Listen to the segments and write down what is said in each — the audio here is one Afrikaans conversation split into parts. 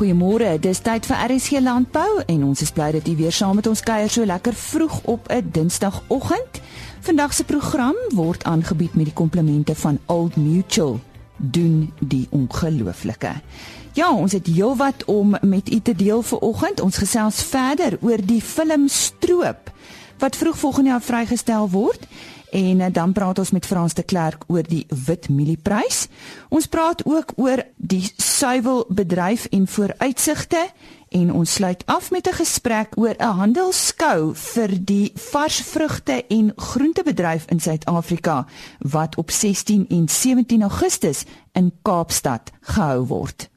Goeiemôre. Dis tyd vir RSC Landbou en ons is bly dat u weer saam met ons kuier so lekker vroeg op 'n Dinsdagoggend. Vandag se program word aangebied met die komplemente van Old Mutual. Doen die ongelooflike. Ja, ons het heelwat om met u te deel vir oggend. Ons gesels verder oor die film Stroop wat vroeg volgende jaar vrygestel word en eh, dan praat ons met Frans de Klerk oor die wit mielieprys. Ons praat ook oor die suiwelbedryf en vooruitsigte en ons sluit af met 'n gesprek oor 'n handelskou vir die varsvrugte en groentebedryf in Suid-Afrika wat op 16 en 17 Augustus in Kaapstad gehou word.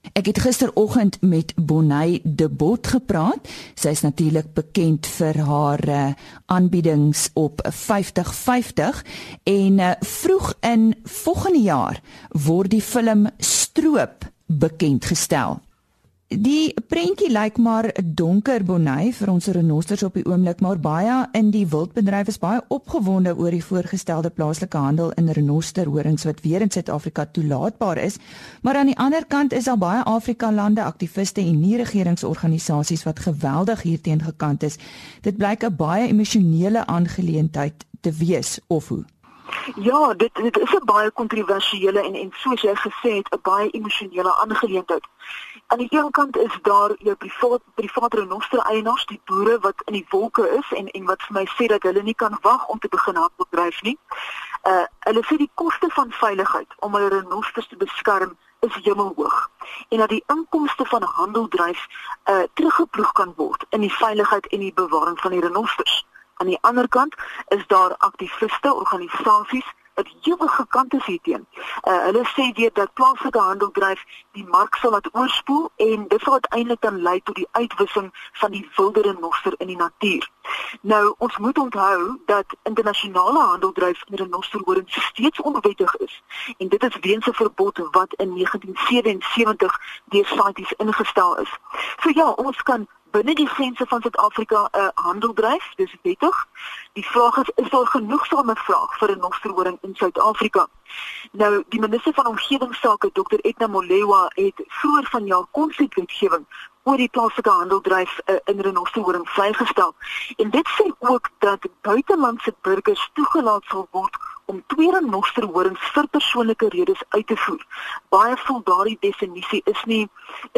Ek het gisteroggend met Bonnie De Bot gepraat. Sy is natuurlik bekend vir haar uh, aanbiedings op 5050 en uh, vroeg in volgende jaar word die film Stroop bekend gestel. Die prentjie lyk maar donker bonai vir ons renosters op die oomblik, maar baie in die wildbedryf is baie opgewonde oor die voorgestelde plaaslike handel in renosterhorings wat weer in Suid-Afrika toelaatbaar is. Maar aan die ander kant is daar baie Afrika lande aktiviste en nie-regeringsorganisasies wat geweldig hierteen gekant is. Dit blyk 'n baie emosionele aangeleentheid te wees of hoe? Ja, dit dit is 'n baie kontroversiële en en soos jy gesê het, 'n baie emosionele aangeleentheid. Aan die een kant is daar jou privaat privaat renoster eienaars, die boere wat in die wolke is en en wat vir my sê dat hulle nie kan wag om te begin handbedryf nie. Uh hulle sê die koste van veiligheid om hulle renosters te beskerm is hemelhoog en dat die inkomste van handeldryf uh teruggeploeg kan word in die veiligheid en die bewaring van die renosters. Aan die ander kant is daar aktiviste, organisasies wat ewige kant is hierteen. Uh, hulle sê weer dat plaaslike handeldryf die mark sal laat oorspoel en dit sal uiteindelik dan lei tot die uitwissing van die wilde renoster in die natuur. Nou, ons moet onthou dat internasionale handeldryf in renosterhoring steeds onwettig is en dit is weens 'n verbod wat in 1977 deur CITES ingestel is. So ja, ons kan binne die grense van Suid-Afrika 'n uh, handel dryf, dis wettig. Die vraag is is daar genoegsame vraag vir 'n nosterhoring in Suid-Afrika? Nou, die minister van omgewingsake, Dr. Etna Molewa, het vroeër vanjaar konsekwentgewing oor die plaaslike handeldryf uh, in renosterhoring vrygestel. En dit sê ook dat buitelandse burgers toegelaat sal word om twee renosterhorings vir persoonlike redes uit te voer. Baie voel daardie definisie is nie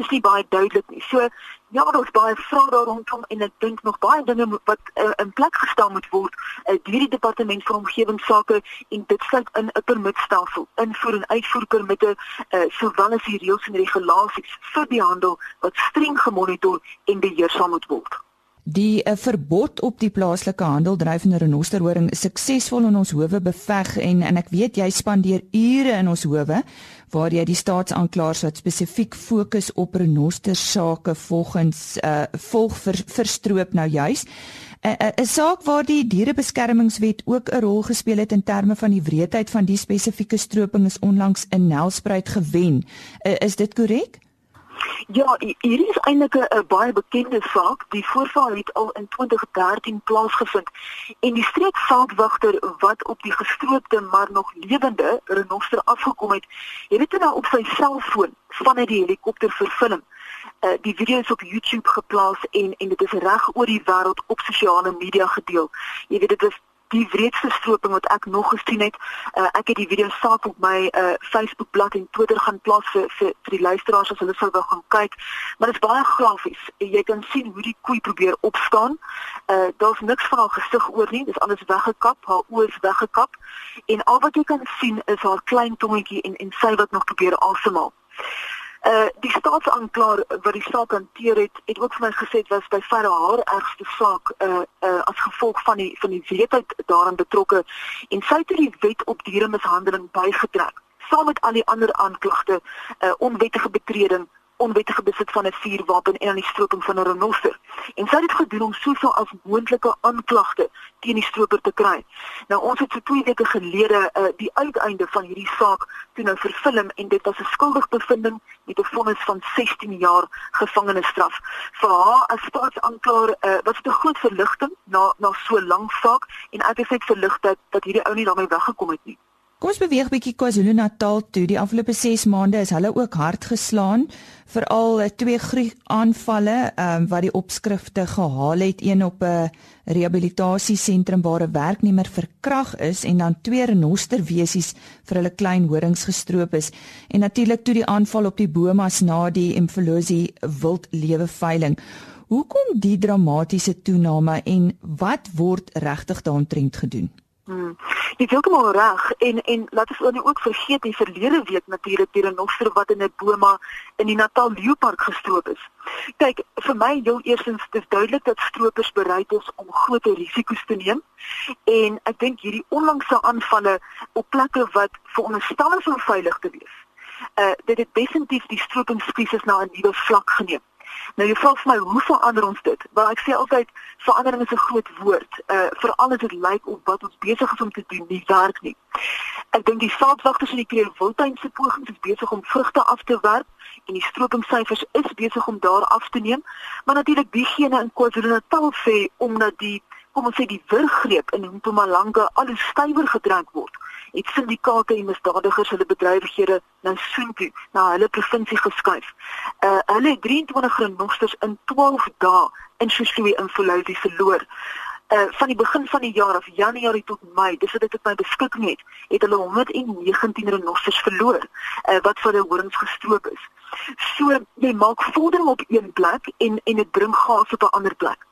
is nie baie duidelik nie. So ja, daar's baie vrae daar rondom en ek dink nog baie dinge wat uh, in plek gestel moet word uh, deur die departement van omgewingsake en dit sluit in 'n permitstelsel, invoer en uitvoer permitte, uh, sowel as die reëls en regulasies vir die handel wat streng gemonitor en beheer sal moet word. Die uh, verbod op die plaaslike handel dryf in renosterhoring suksesvol in ons howe beveg en en ek weet jy spandeer ure in ons howe waar jy die staatsaanklaers wat spesifiek fokus op renoster sake volgens uh, volg vir verstroop nou juis. 'n uh, 'n saak waar die dierebeskermingswet ook 'n rol gespeel het in terme van die wreedheid van die spesifieke stroping is onlangs in Nelspruit gewen. Uh, is dit korrek? Ja, hier is eintlik 'n baie bekende saak. Die voorval het al in 2013 plaasgevind en die streekveldwagter wat op die gestroopte maar nog lewende renoster afgekom het, het dit nou op sy selfoon vanuit die helikopter verfilm. Uh, die video is op YouTube geplaas en en dit is reg oor die wêreld op sosiale media gedeel. Jy weet dit is die wreedste stroping wat ek nog gesien het. Uh, ek het die video saak op my uh, Facebook bladsy en Twitter gaan plaas vir, vir vir die luisteraars as hulle wil gaan kyk. Maar dit is baie grafies. Jy kan sien hoe die koei probeer opstaan. Uh, Daar's niks van haar gesig oor nie. Dit is alles weggekap, haar oë is weggekap en al wat jy kan sien is haar klein tongetjie en en sy wat nog probeer asemhaal. Uh die staatsaanklaer wat die saak hanteer het, het ook vir my gesê dit was by verre haar ergste saak uh uh as gevolg van die van die wetheid daarin betrokke en sy het die wet op dieremishandeling bygetrek saam met al die ander aanklagte uh onwettige betreding onwettige besit van 'n vuurwapen en aan die stroping van 'n renoster. En sy het dit gedoen om soveel as moontlike aanklagte teen die stroper te kry. Nou ons het vir 2 weke gelede uh, die uiteinde van hierdie saak toe nou verfilm en dit was 'n skuldigbevinding met 'n vonnis van 16 jaar gevangenisstraf. Vir haar as staatsaanklaer uh, was dit 'n groot verligting na na so lank saak en ek het net verlig dat dat hierdie ou nie daarmee weggekom het nie. Kom ons beweeg bietjie KwaZulu-Natal toe. Die afgelope 6 maande is hulle ook hard geslaan veral eh, twee aanvalle um, wat die opskrifte gehaal het een op 'n rehabilitasiesentrum waar 'n werknemer verkrag is en dan twee renosterwesies vir hulle klein horings gestroop is en natuurlik toe die aanval op die bomas na die Mfolozi wildlewe veiling Hoekom die dramatiese toename en wat word regtig daaroontrent gedoen? Hmm. Jy het heeltemal reg en en laat ons ook vergeet die verlede week natuurlik die renoster wat in 'n boma in die Natal Leeupark gestroop is. Kyk, vir my heel eerstens dis duidelik dat stroopers bereid is om groot risiko's te neem en ek dink hierdie onlangse aanvalle op plekke wat veronderstel is om veilig te wees. Uh dit het definitief die stroopingskrisis na 'n nuwe vlak geneem. Nou jy vra vir my hoe verander ons dit? Wel ek sê altyd verandering is 'n groot woord. Uh veral as dit lyk of wat ons besig is om te doen nie werk nie. Ek dink die saadwagters in die Kreerwiltuin se pogings is besig om vrugte af te werp en die stropingssyfers is besig om daar af te neem. Maar natuurlik diegene in KwaZulu-Natal sê omdat die kom ons sê die wurggreep in Mpumalanga al hoe stywer gedruk word het syndikaate en misdadigers hulle bedrywighede nou soontoe na hulle provinsie geskuif. Uh hulle het 23 renosters in 12 dae in Sosui in Volodi verloor. Uh van die begin van die jaar af Januarie tot Mei, dis wat ek op my beskikking het, het hulle 119 renosters verloor uh wat vir hulle horings gestroop is. So jy maak vordering op een plek en en dit bring gas op 'n ander plek.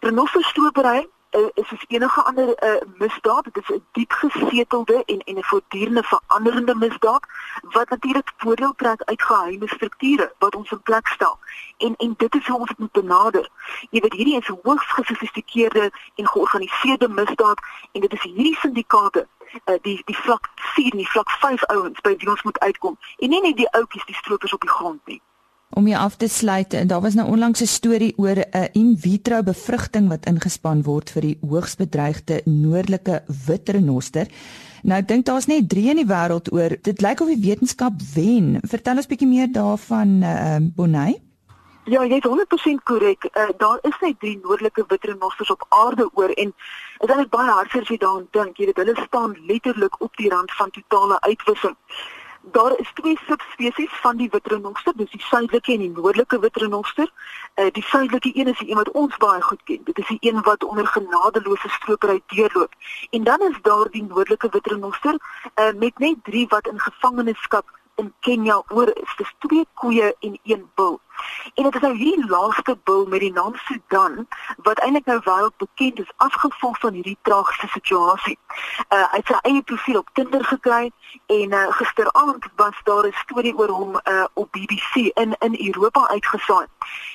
Renosterstropery uh, is soos enige ander uh, misdaad, dit is 'n diep gesetelde en en 'n voortdurende veranderende misdaad wat natuurlik voordeel trek uit geheime strukture wat ons in plek stel. En en dit is hoe ons dit moet benader. Jy weet hierdie is hoogs gesofistikeerde en georganiseerde misdaad en dit is hierdie syndikaate uh, die die vlak 4 en die vlak 5 ouens by wie ons moet uitkom. En nie net die ouetjies die stroopers op die grond nie. Om jy af te sluit, en daar was nou onlangs 'n storie oor 'n in vitro bevrugting wat ingespan word vir die hoogs bedreigde noordelike witrenoster. Nou ek dink daar's net 3 in die wêreld oor. Dit lyk of die wetenskap wen. Vertel ons bietjie meer daarvan, uh, Bonnie. Ja, jy is 100% korrek. Uh, daar is net 3 noordelike witrenosters op aarde oor en dit is baie hartseer as jy daaraan dink. Jy weet hulle staan letterlik op die rand van totale uitwissing daar is twee subspesies van die witrenoster, dis die suidelike en die noordelike witrenoster. Uh die suidelike een is die een wat ons baie goed ken. Dit is die een wat onder genadeloose stropery deurloop. En dan is daar die noordelike witrenoster uh met net 3 wat in gevangenskap in Kenia oor is. Dis twee koeie en een bul. En dit is nou hierdie laaste bil met die naam Sudan wat eintlik nou wêreld bekend is afgevolg van hierdie tragiese situasie. Uh hy het sy eie profiel op Tinder gekry en uh gisteraand was daar 'n storie oor hom uh op BBC in in Europa uitgesaai.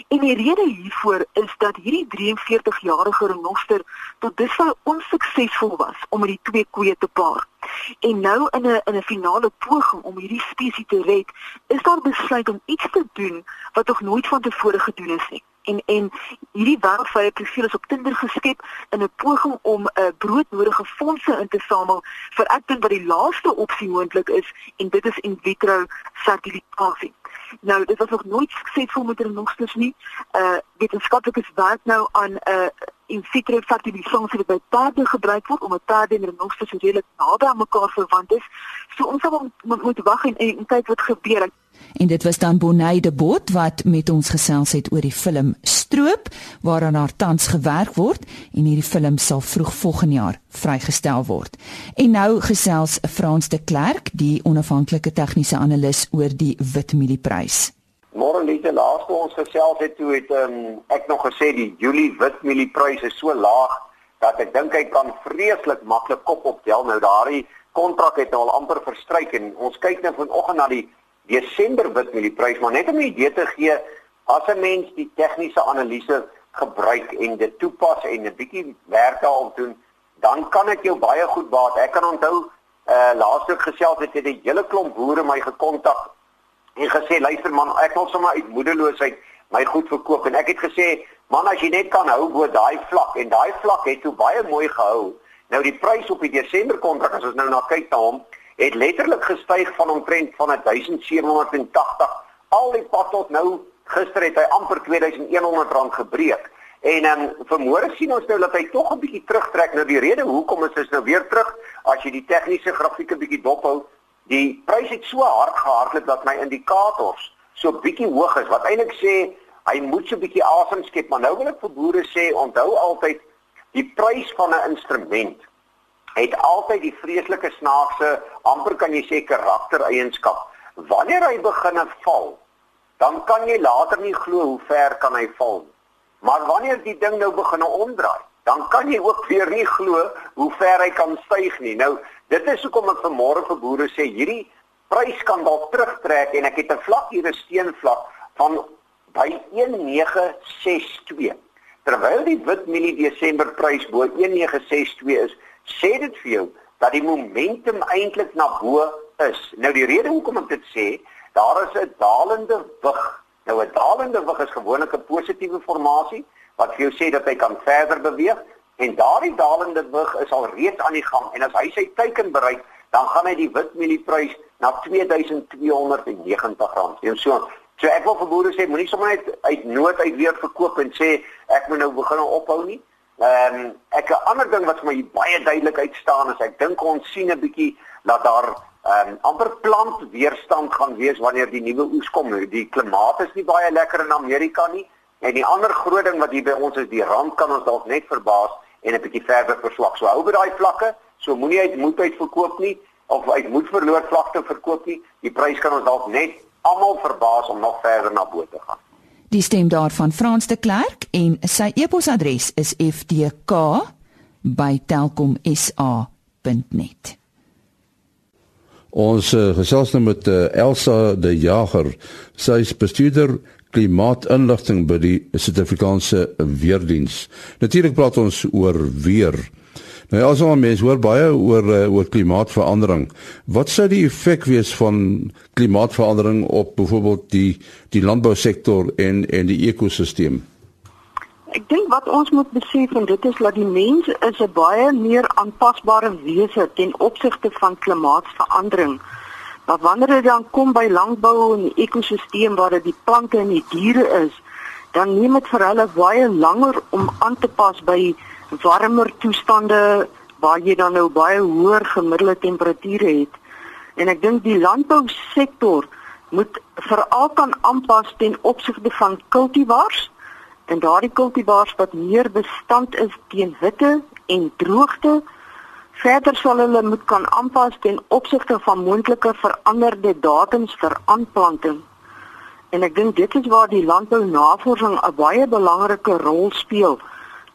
En die rede hiervoor is dat hierdie 43-jarige renoster tot dusver onsuksesvol was om met die twee koeie te paar. En nou in 'n in 'n finale poging om hierdie spesies te red, is daar besluit om iets te doen wat nog nooit van tevore gedoen is nie. En en hierdie wêreldvrye profiel is op Tinder geskep in 'n poging om 'n uh, broodnodige fondse in te samel vir ek dink wat die laaste opsie moontlik is en dit is in vitro fertilitasie. Nou, dit was nog nooit suksesvol met renosters nie. Uh wetenskaplikes werk nou aan 'n uh, in vitro fertilisasie wat by perde gebruik word om 'n perde en renosters redelik naby aan mekaar verwant is. So ons moet, moet wag en, en kyk wat gebeur. En dit was dan Bonnie de Bot wat met ons gesels het oor die film Stroop waaraan haar tans gewerk word en hierdie film sal vroeg volgende jaar vrygestel word. En nou gesels Frans de Klerk, die onafhanklike tegniese analis oor die Witmielie-prys. Môre net laas toe ons gesels het toe het um, ek nog gesê die Julie Witmielie-prys is so laag dat ek dink hy kan vreeslik maklik kop optel. Nou daardie kontrak het nou al amper verstryk en ons kyk nou vanoggend na die Desember wit met die prys, maar net om 'n idee te gee, as 'n mens die tegniese analise gebruik en dit toepas en 'n bietjie werk daarop doen, dan kan dit jou baie goed baat. Ek kan onthou uh laasweek gesels het het 'n hele klomp boere my gekontak en gesê luister man, ek wil sommer uit moedeloosheid my goed verkoop en ek het gesê man as jy net kan hou bo daai vlak en daai vlak het toe baie mooi gehou. Nou die prys op die Desember kontrak as ons nou na kyk na hom het letterlik gestyg van omtrent van 1780 al die pad tot nou gister het hy amper 2100 rand gebreek En um, vanmôre sien ons nou dat hy tog 'n bietjie terugtrek. Nou die rede hoekom is is nou weer terug as jy die tegniese grafieke bietjie dophou. Die prys het so hard gehardloop dat my indikators so bietjie hoog is wat eintlik sê hy moet so bietjie asem skep, maar nou wil ek vir boere sê onthou altyd die prys van 'n instrument het altyd die vreeslike snaakse amper kan jy sê karaktereienskap. Wanneer hy begin val, dan kan jy later nie glo hoe ver kan hy val nie. Maar wanneer die ding nou begin omdraai, dan kan jy ook weer nie glo hoe ver hy kan styg nie. Nou, dit is hoekom ek vanmôre vir boere sê hierdie prys kan dalk terugtrek en ek het 'n vlak hier 'n steenvlak van by 1962. Terwyl die wit mielie Desember prys bo 1962 is, sê dit vir jou dat die momentum eintlik na bo is. Nou die rede hoekom ek dit sê, daar is 'n dalende wig Nou 'n dalende wig is gewoonlik 'n positiewe formasie wat vir jou sê dat hy kan verder beweeg en daardie dalende wig is al reeds aan die gang en as hy sy teiken bereik, dan gaan hy die wit mielieprys na R2290. En so so ek wil vir boere sê moenie sommer net uit nood uit weer verkoop en sê ek moet nou begin ophou nie. Ehm um, ek 'n ander ding wat vir my baie duidelik uitstaan is ek dink ons sien 'n bietjie dat daar ehm um, amper plantweerstand gaan wees wanneer die nuwe oes kom. Die klimaat is nie baie lekker in Amerika nie. En die ander groot ding wat hier by ons is, die rand kan ons dalk net verbaas en 'n bietjie verder verswak. So hou by daai vlakke. So moenie uit moed uit verkoop nie of uit moed verloor vlakte verkoop nie. Die prys kan ons dalk net almal verbaas om nog verder na bo te gaan. Die stem daarvan Frans de Klerk en sy e-posadres is ftk@telkomsa.net. Ons uh, gesels nou met uh, Elsa de Jager. Sy is bestuurder klimaatinligting by die Suid-Afrikaanse Weerdiens. Natuurlik praat ons oor weer. Nou ja, as ons mens hoor baie oor uh, oor klimaatsverandering. Wat sou die effek wees van klimaatsverandering op byvoorbeeld die die landbousektor en en die ekosisteem? Ek dink wat ons moet besef en dit is dat die mens is 'n baie meer aanpasbare wese ten opsigte van klimaatsverandering. Maar wanneer dit dan kom by landbou en die ekosisteem waar dit die plante en die diere is, dan neem dit vir hulle baie langer om aan te pas by warmer toestande waar jy dan nou baie hoër gemiddelde temperature het. En ek dink die landbousektor moet veral kan aanpas ten opsigte van kultivars en daardie kultivars wat meer bestand is teen hitte en droogte verder sal hulle moet kan aanpas ten opsigte van moontlike veranderde datums vir aanplanting en ek dink dit is waar die landbounavorsing 'n baie belangrike rol speel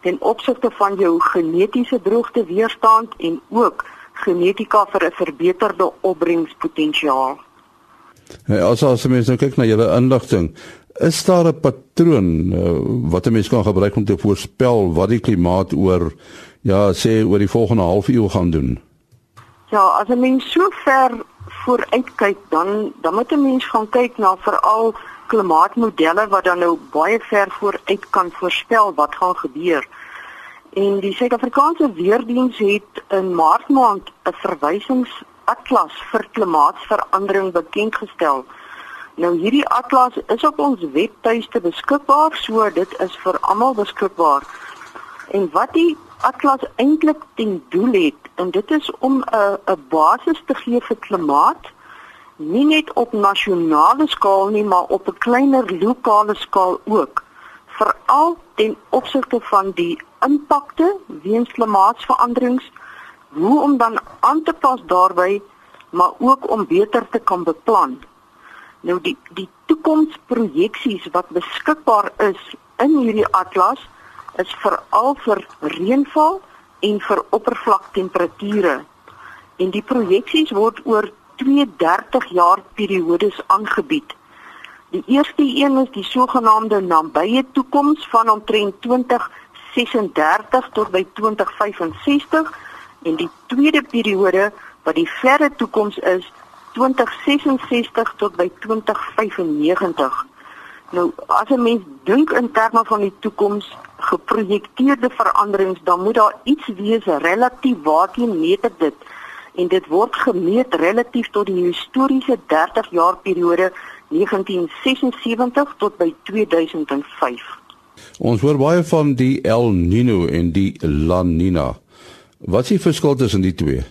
ten opsigte van jou genetiese droogte weerstand en ook genetika vir 'n verbeterde opbrengspotensiaal. Hey, as as mens nou kyk na julle inligting, Is daar 'n patroon uh, wat 'n mens kan gebruik om te voorspel wat die klimaat oor ja, sê oor die volgende halfuur gaan doen? Ja, as 'n mens so ver vooruit kyk, dan dan moet 'n mens gaan kyk na veral klimaatmodelle wat dan nou baie ver vooruit kan voorspel wat gaan gebeur. En die Suid-Afrikaanse Weerdiens het in Maart maand 'n verwysingsatlas vir klimaatsverandering bekend gestel. Nou hierdie atlas is op ons webtuiste beskikbaar, so dit is vir almal beskikbaar. En wat die atlas eintlik ten doel het, en dit is om 'n 'n basis te gee vir klimaat, nie net op nasionale skaal nie, maar op 'n kleiner lokale skaal ook. Veral ten opsigte van die impakte weens klimaatsveranderings, hoe om dan aan te pas daarbey, maar ook om beter te kan beplan. Nou die die toekomsprojeksies wat beskikbaar is in hierdie atlas is veral vir reënval en vir oppervlaktemperature. En die projeksies word oor 32 jaar periodes aangebied. Die eerste een is die sogenaamde nabye toekoms van omtrent 2036 tot by 2065 en die tweede periode wat die verre toekoms is 2066 tot by 2095. Nou as 'n mens dink in terme van die toekoms, geprojekteerde veranderings, dan moet daar iets wees relatief waarteen meet dit en dit word gemeet relatief tot die historiese 30 jaar periode 1976 tot by 2005. Ons hoor baie van die El Nino en die La Nina. Wat is die verskil tussen die twee?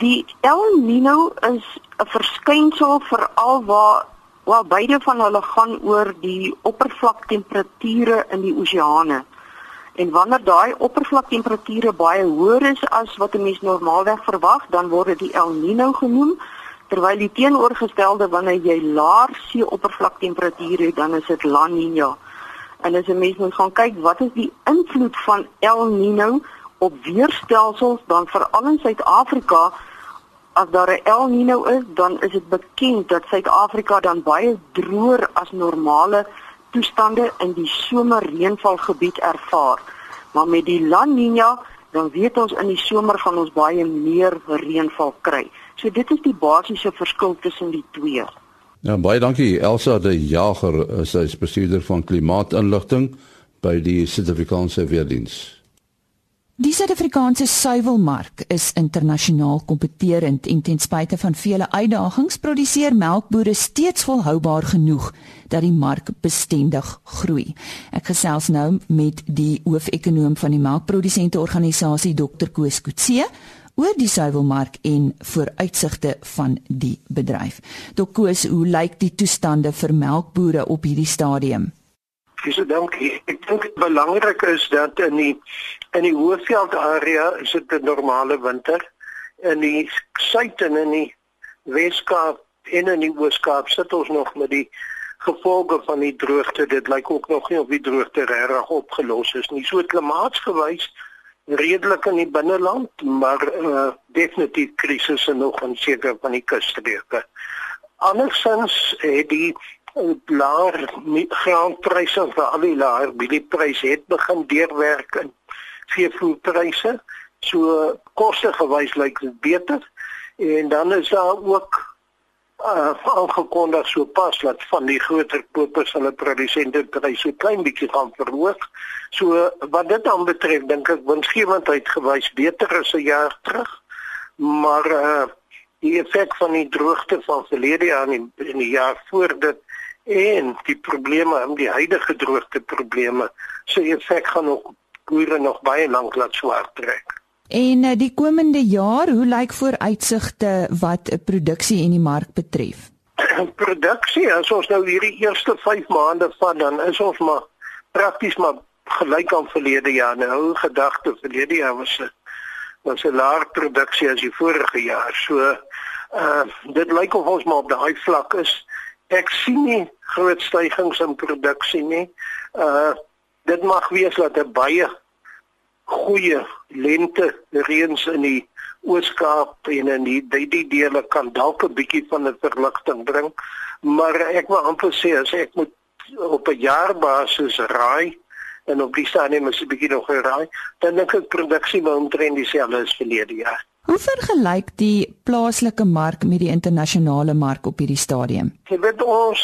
Die El Nino is 'n verskynsel veral waar waar beide van hulle gaan oor die oppervlaktemperature in die oseane. En wanneer daai oppervlaktemperature baie hoër is as wat 'n mens normaalweg verwag, dan word dit die El Nino genoem. Terwyl die teenoorgestelde wanneer jy laer see oppervlaktemperature het, dan is dit La Nina. En as 'n mens moet gaan kyk wat is die invloed van El Nino op weerstelsels dan veral in Suid-Afrika as daar 'n El Nino is, dan is dit bekend dat Suid-Afrika dan baie droër as normale toestande in die somerreënvalgebied ervaar. Maar met die La Nina, dan weet ons in die somer gaan ons baie meer reënval kry. So dit is die basiese verskil tussen die twee. Ja, baie dankie Elsa de Jager, sy is bestuurder van klimaatinligting by die Suid-Afrikaanse Weerdienste. Die Suid-Afrikaanse suiwelmark is internasionaal kompeterend en ten spyte van vele uitdagings produseer melkbore steeds volhoubaar genoeg dat die mark bestendig groei. Ek gesels nou met die hoofekonoom van die melkprodusente organisasie Dr Koos Kutse oor die suiwelmark en vooruitsigte van die bedryf. Dr Koos, hoe lyk die toestande vir melkbore op hierdie stadium? Dis dankie. Ek dink dit belangrik is dat in die in die Hoëveld area is dit 'n normale winter. In die suid en in die Weskaap en in die Ooskaap sit ons nog met die gevolge van die droogte. Dit lyk ook nog nie of die droogte regtig opgelos is nie. So klimaatsgewys redelik in die binneland, maar uh, definitief krisisse nog in sekere van die kusstreke. Andersins het die laer graanpryse vir al die laer mieliepryse het begin deurwerk in veevoerpryse. So koste gewys lyk dit beter. En dan is daar ook uh aangekondig so pas dat van die groter kopers hulle produsente pryse klein bietjie gaan verhoog. So wat dit dan betref, dink ek winsgewendheid gewys beter as 'n jaar terug. Maar uh die effek van die droogte van verlede jaar en in die jaar voor dit en die probleme, die huidige droogte probleme, so effek gaan nog boere nog baie lank laat swaar trek. En eh, die komende jaar, hoe lyk vooruitsigte wat 'n produksie en die mark betref? produksie, as ons nou hierdie eerste 5 maande vat, dan is ons maar prakties maar gelyk aan verlede jaar. Nou gedagte verlede jaar was 'n was 'n laer produksie as die vorige jaar. So uh dit lyk of ons maar op daai vlak is. Ek sien nie groot stygings in produksie nie. Uh dit mag wees dat 'n baie goeie lente reëns in die Ooskaap en in die die, die dele kan dalk 'n bietjie van 'n verligting bring, maar ek wil amper sê as ek moet op 'n jaarbasis raai en op die stadium is 'n bietjie nog geraai, dan dink ek produksie moet omtrent dieselfde as verlede jaar. Hoe vergelyk die plaaslike mark met die internasionale mark op hierdie stadium? Jy weet ons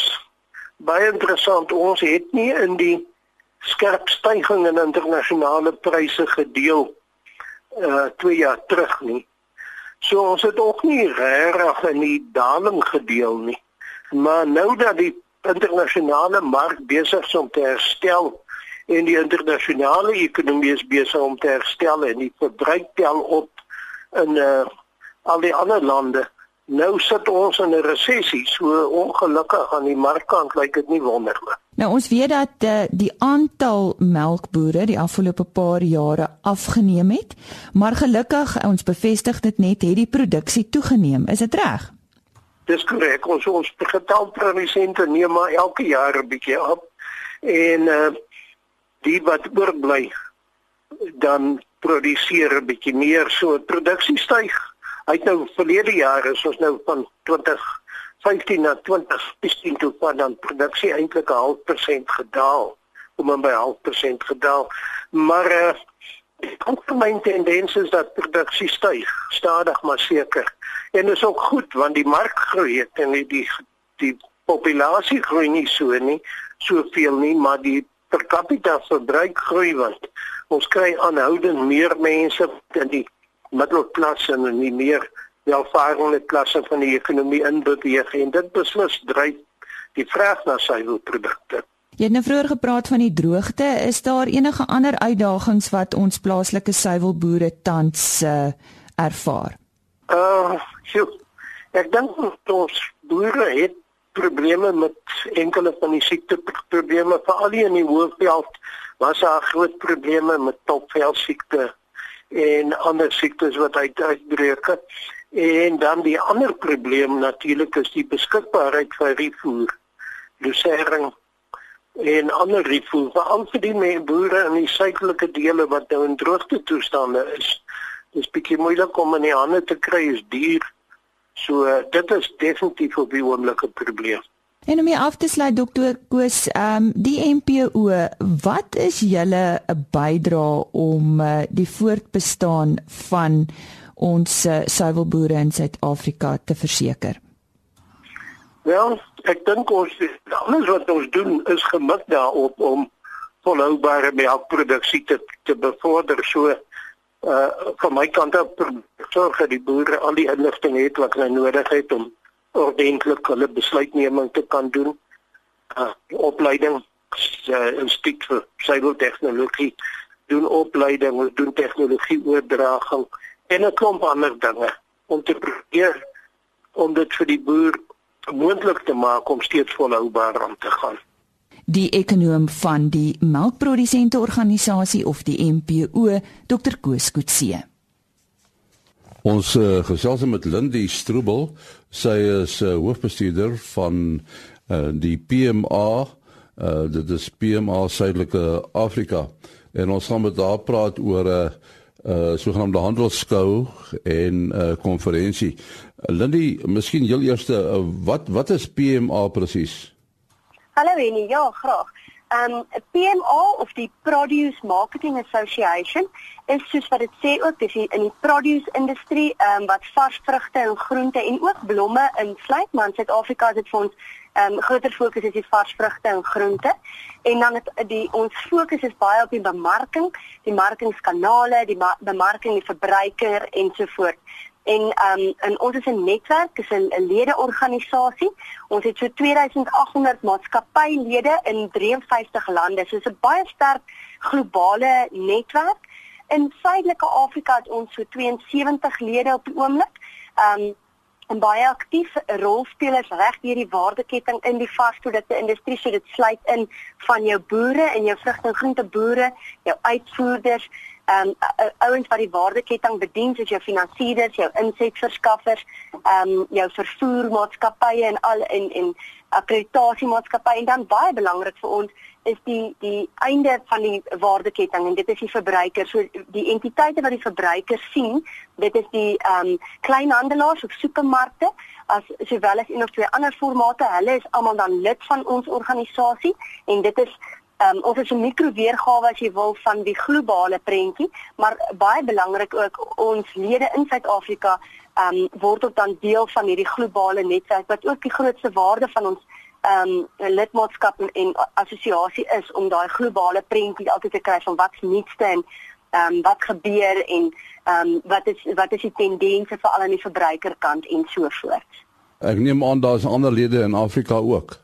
baie interessant, ons het nie in die skerp stygings in internasionale pryse gedeel uh 2 jaar terug nie. So ons het ook nie regtig in die daling gedeel nie. Maar nou dat die internasionale mark besig is om te herstel en die internasionale ekonomie is besig om te herstel en die verbruik tel op in uh al die ander lande Nou sit ons in 'n resessie, so ongelukkig aan die markkant lyk dit nie wonderlik. Nou ons weet dat uh, die aantal melkbore die afgelope paar jare afgeneem het, maar gelukkig ons bevestig dit net het die produksie toegeneem. Is dit reg? Dis korrek. Ons ons getal produsente neem maar elke jaar 'n bietjie af en uh die wat oorbly dan produseer 'n bietjie meer, so produksie styg Hy het nou verlede jaar is ons nou van 2015 na 2016 toe van dan produksie eintlik 'n half persent gedaal om en by half persent gedaal. Maar eh uh, die tendens is dat produksie styg, stadig maar seker. En dit is ook goed want die mark groei en die die, die populasie groei nie so nie, soveel nie, maar die per capita verbruik groei want ons kry aanhoudend meer mense in die middelklasse en in die meer welvarende klasse van die ekonomie inbeweeg en dit beslis dryf die vraag na suiwelprodukte. Jy het nou vroeër gepraat van die droogte. Is daar enige ander uitdagings wat ons plaaslike suiwelboere tans uh, ervaar? Uh, sjoe. Ek dink ons boere het probleme met enkele van die siekte probleme veral in die hoofveld was daar groot probleme met topvel siekte en ander siektes wat uit uitbreek. En dan die ander probleem natuurlik is die beskikbaarheid van rifoer lusering en ander rifoer veral vir die boere in die suidelike dele wat nou in droogte toestande is dis bietjie moeilik om in die hande te kry is duur. So dit is definitief op die oomblik 'n probleem. En om hier af te sluit dokter Koos, ehm um, die MPO, wat is julle 'n bydrae om uh, die voortbestaan van ons uh, suiwelboere in Suid-Afrika te verseker? Wel, ek dink ons alles wat ons doen is gemik daarop om volhoubare melkproduksie te te bevorder. So uh van my kant af sorg dat die boere al die inligting het wat hulle nodig het om ordentlik hulle besluitneming te kan doen. Uh opleiding uh, instituut vir seiltegnologie doen opleiding, ons doen tegnologie oordraging en 'n klomp ander dinge om te probeer om dit vir die boer moontlik te maak om steeds volhoubaar aan te gaan die ekonom van die melkprodusente organisasie of die MPO Dr Koos Kutse. Ons uh, gesels met Lindy Strubel. Sy is uh, hoofbestuurder van uh, die PMA, uh, dit is PMA Suidelike Afrika. En ons gaan met haar praat oor 'n uh, uh, sogenaamde handelsskou en 'n uh, konferensie. Lindy, miskien heel eers uh, wat wat is PMA presies? Hallo Annie, ja, graag. Um PMA of die Produce Marketing Association is soos wat dit sê ook dis in die produce industrie um wat vars vrugte en groente en ook blomme insluit, maar in Suid-Afrika is dit vir ons um groter fokus is die vars vrugte en groente. En dan het die ons fokus is baie op die bemarking, die markingskanale, die ma bemarking die verbruiker ensovoorts. En um in ons is 'n netwerk, is 'n ledeorganisasie. Ons het so 2800 maatskappylede in 53 lande. So 'n baie sterk globale netwerk. In Suidelike Afrika het ons so 72 lede op die oomblik. Um en baie aktief rolspelers reg deur die waardeketting in die varsprodukte industrie. So dit sluit in van jou boere en jou vrugte en groente boere, jou uitvoerders, ehm um, ouens wat die waardeketting bedien soos jou finansierders, jou insetverskaffers, ehm um, jou vervoermaatskappye en al en en akkreditasiemaatskappye en dan baie belangrik vir ons is die die einde van die waardeketting en dit is die verbruiker. So die entiteite wat die verbruiker sien, dit is die ehm um, kleinhandelaars of supermarkte as sowel as een of twee ander formate. Hulle is almal dan lid van ons organisasie en dit is Um, ons is 'n mikroweergawe as jy wil van die globale prentjie, maar baie belangrik ook ons lede in Suid-Afrika um, word ook dan deel van hierdie globale netwerk wat ook die grootste waarde van ons um, lidmaatskap en, en assosiasie is om daai globale prentjie altyd te kry van wat's nuutste en um, wat gebeur en um, wat is wat is die tendense veral aan die verbruikerkant en so voort. Ek neem aan daar's ander lede in Afrika ook.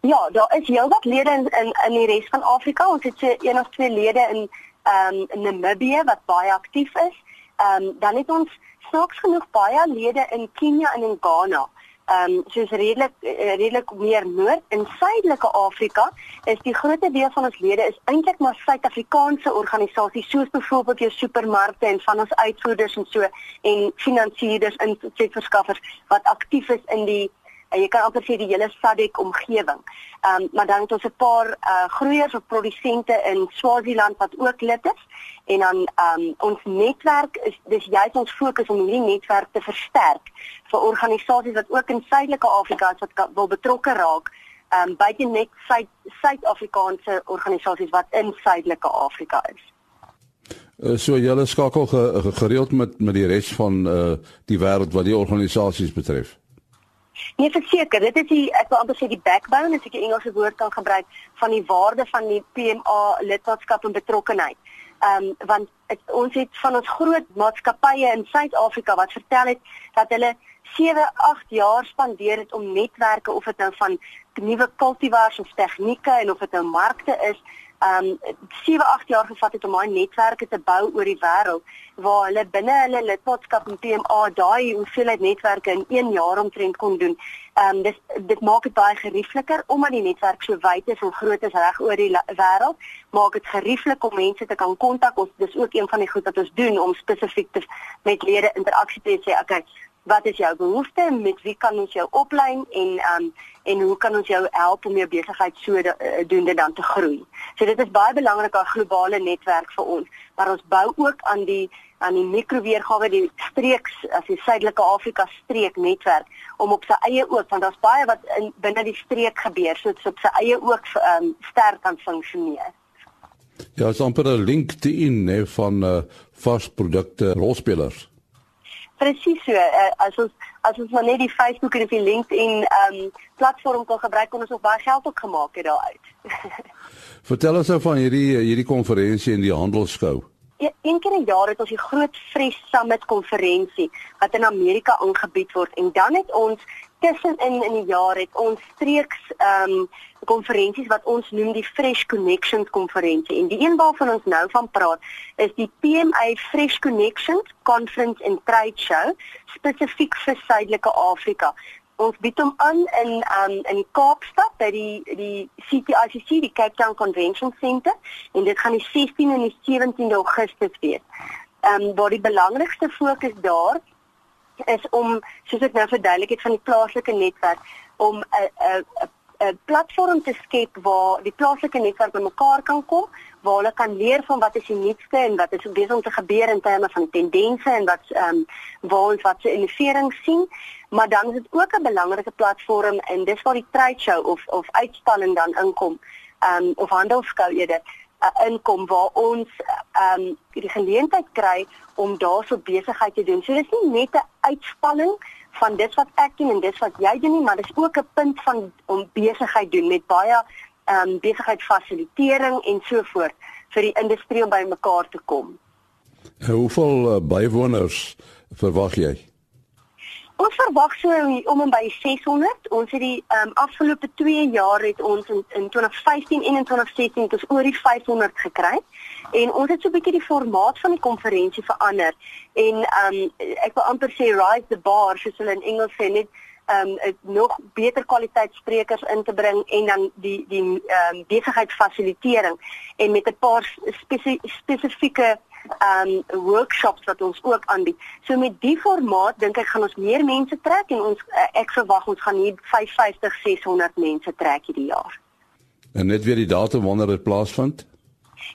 Ja, daar is heelwat lede in in in die res van Afrika. Ons het so een of twee lede in ehm um, Namibië wat baie aktief is. Ehm um, dan het ons snaaks genoeg baie lede in Kenia en in Ghana. Ehm um, soos redelik redelik meer noord in suidelike Afrika is die grootste deel van ons lede is eintlik maar Suid-Afrikaanse organisasies soos byvoorbeeld jou supermarkte en van ons uitvoerders en so en finansierders en sektorverskaffers wat aktief is in die en jy kan amper sê die hele SADC omgewing. Ehm um, maar dan het ons 'n paar uh groeiers of produsente in Swaziland wat ook lid is en dan ehm um, ons netwerk is dis juist ons fokus om hierdie netwerk te versterk vir organisasies wat ook in Suidelike Afrika is wat wil betrokke raak ehm um, buite net Suid-Afrikaanse organisasies wat in Suidelike Afrika is. Uh, so julle skakel gereeld met met die res van uh die wêreld wat die organisasies betref. Nee, verseker, dit is die ek wil amper sê die backbone, as ek 'n Engelse woord kan gebruik, van die waarde van die PMA lidmaatskap en betrokkenheid. Ehm um, want het, ons het van ons groot maatskappye in Suid-Afrika wat vertel het dat hulle 7, 8 jaar spandeer het om netwerke of dit nou van nuwe kultivars of tegnieke en of dit nou markte is um 7 8 jaar gevat het om daai netwerke te bou oor die wêreld waar hulle binne hulle lidmaatskap in PMA daai hoeveelheid netwerke in 1 jaar omtrent kon doen. Um dis dit maak dit baie geriefliker omdat die netwerk so wyd is en groot is reg oor die wêreld, maak dit gerieflik om mense te kan kontak. Ons dis ook een van die goed wat ons doen om spesifiek te met lede interaksie te sê, okay, wat is jou behoefte met wie kan ons jou oplei en um en hoe kan ons jou help om jou besigheid so de, uh, doen dit dan te groei. So dit is baie belangrik 'n globale netwerk vir ons, maar ons bou ook aan die aan die mikroweergawe die streeks as die suidelike Afrika streek netwerk om op sy eie ook want daar's baie wat in binne die streek gebeur so op sy eie ook um sterk kan funksioneer. Ja, so 'n paar LinkedIn nê van uh, varsprodukte rolspelers. Presies so. Uh, as ons as ons maar net die Facebook en die LinkedIn ehm um, platform kon gebruik kon ons ook baie geld ook gemaak het daaruit. Vertel ons nou van hierdie hierdie konferensie en die handelskou. Ja, een keer 'n jaar het ons die groot Fresh Summit konferensie wat in Amerika aangebied word en dan het ons tussenin in die jaar het ons streeks ehm um, konferensies wat ons noem die Fresh Connections konferensie en die een waarvan ons nou van praat is die PMA Fresh Connections Conference and Trade Show spesifiek vir Suidelike Afrika. Ons bied hom aan in um in Kaapstad by die die CTICC, die Cape Town Convention Center en dit gaan die 16 en die 17de Augustus wees. Um waar die belangrikste fokus daar is om soos ek nou verduidelik het van die plaaslike netwerk om 'n 'n 'n platform te skep waar die plaaslike netwerk bymekaar kan kom waar hulle kan leer van wat is die nuutste en wat is besig om te gebeur in terme van tendense en wat ehm um, waar ons wat se innovering sien. Maar dan is dit ook 'n belangrike platform en dis waar die trade show of of uitstalling dan inkom ehm um, of handelskou eerder uh, inkom waar ons ehm um, die geleentheid kry om daarso besigheid te doen. So dis nie net 'n uitstalling van dit wat ek doen en dit wat jy doen nie, maar dis ook 'n punt van om besigheid doen met baie ehm um, besigheidsfasilitering en so voort vir die industrie om bymekaar te kom. Hoeveel uh, bywoners verwag jy? Ons verwag so om en by 600. Ons het die um, afgelope 2 jaar het ons in, in 2015 en in 2016 het ons oor die 500 gekry. En ons het so 'n bietjie die formaat van die konferensie verander. En um ek wil amper sê rise the bar soos hulle in Engels sê net um nog beter kwaliteit sprekers in te bring en dan die die um besigheidsfasilitering en met 'n paar spesifieke um workshops wat ons ook aanbied. So met die formaat dink ek gaan ons meer mense trek en ons eh, ek verwag ons gaan hier 550 600 mense trek hierdie jaar. En net weer die datum wanneer dit plaasvind?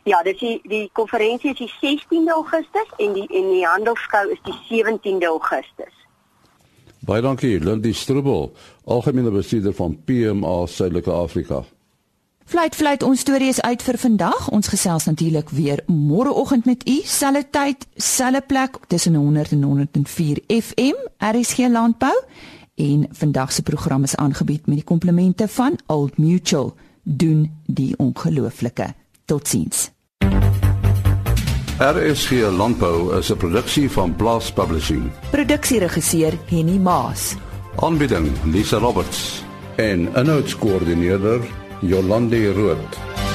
Ja, dit is die die konferensie is die 16de Augustus en die en die handelskou is die 17de Augustus. Baie dankie, Lindy Strubel, algemene bestuurder van PMA Suidelike Afrika. Fluit fluit ons storie is uit vir vandag. Ons gesels natuurlik weer môreoggend met u, selfde tyd, selfde plek tussen 100 en 104 FM, RSG Landbou. En vandag se program is aangebied met die komplimente van Old Mutual. Doen die ongelooflike. Totsiens. RSG Landbou is 'n produksie van Blast Publishing. Produksieregisseur Henny Maas. Aanbieding Lisa Roberts en 'n notas koördineerder Jolande Root.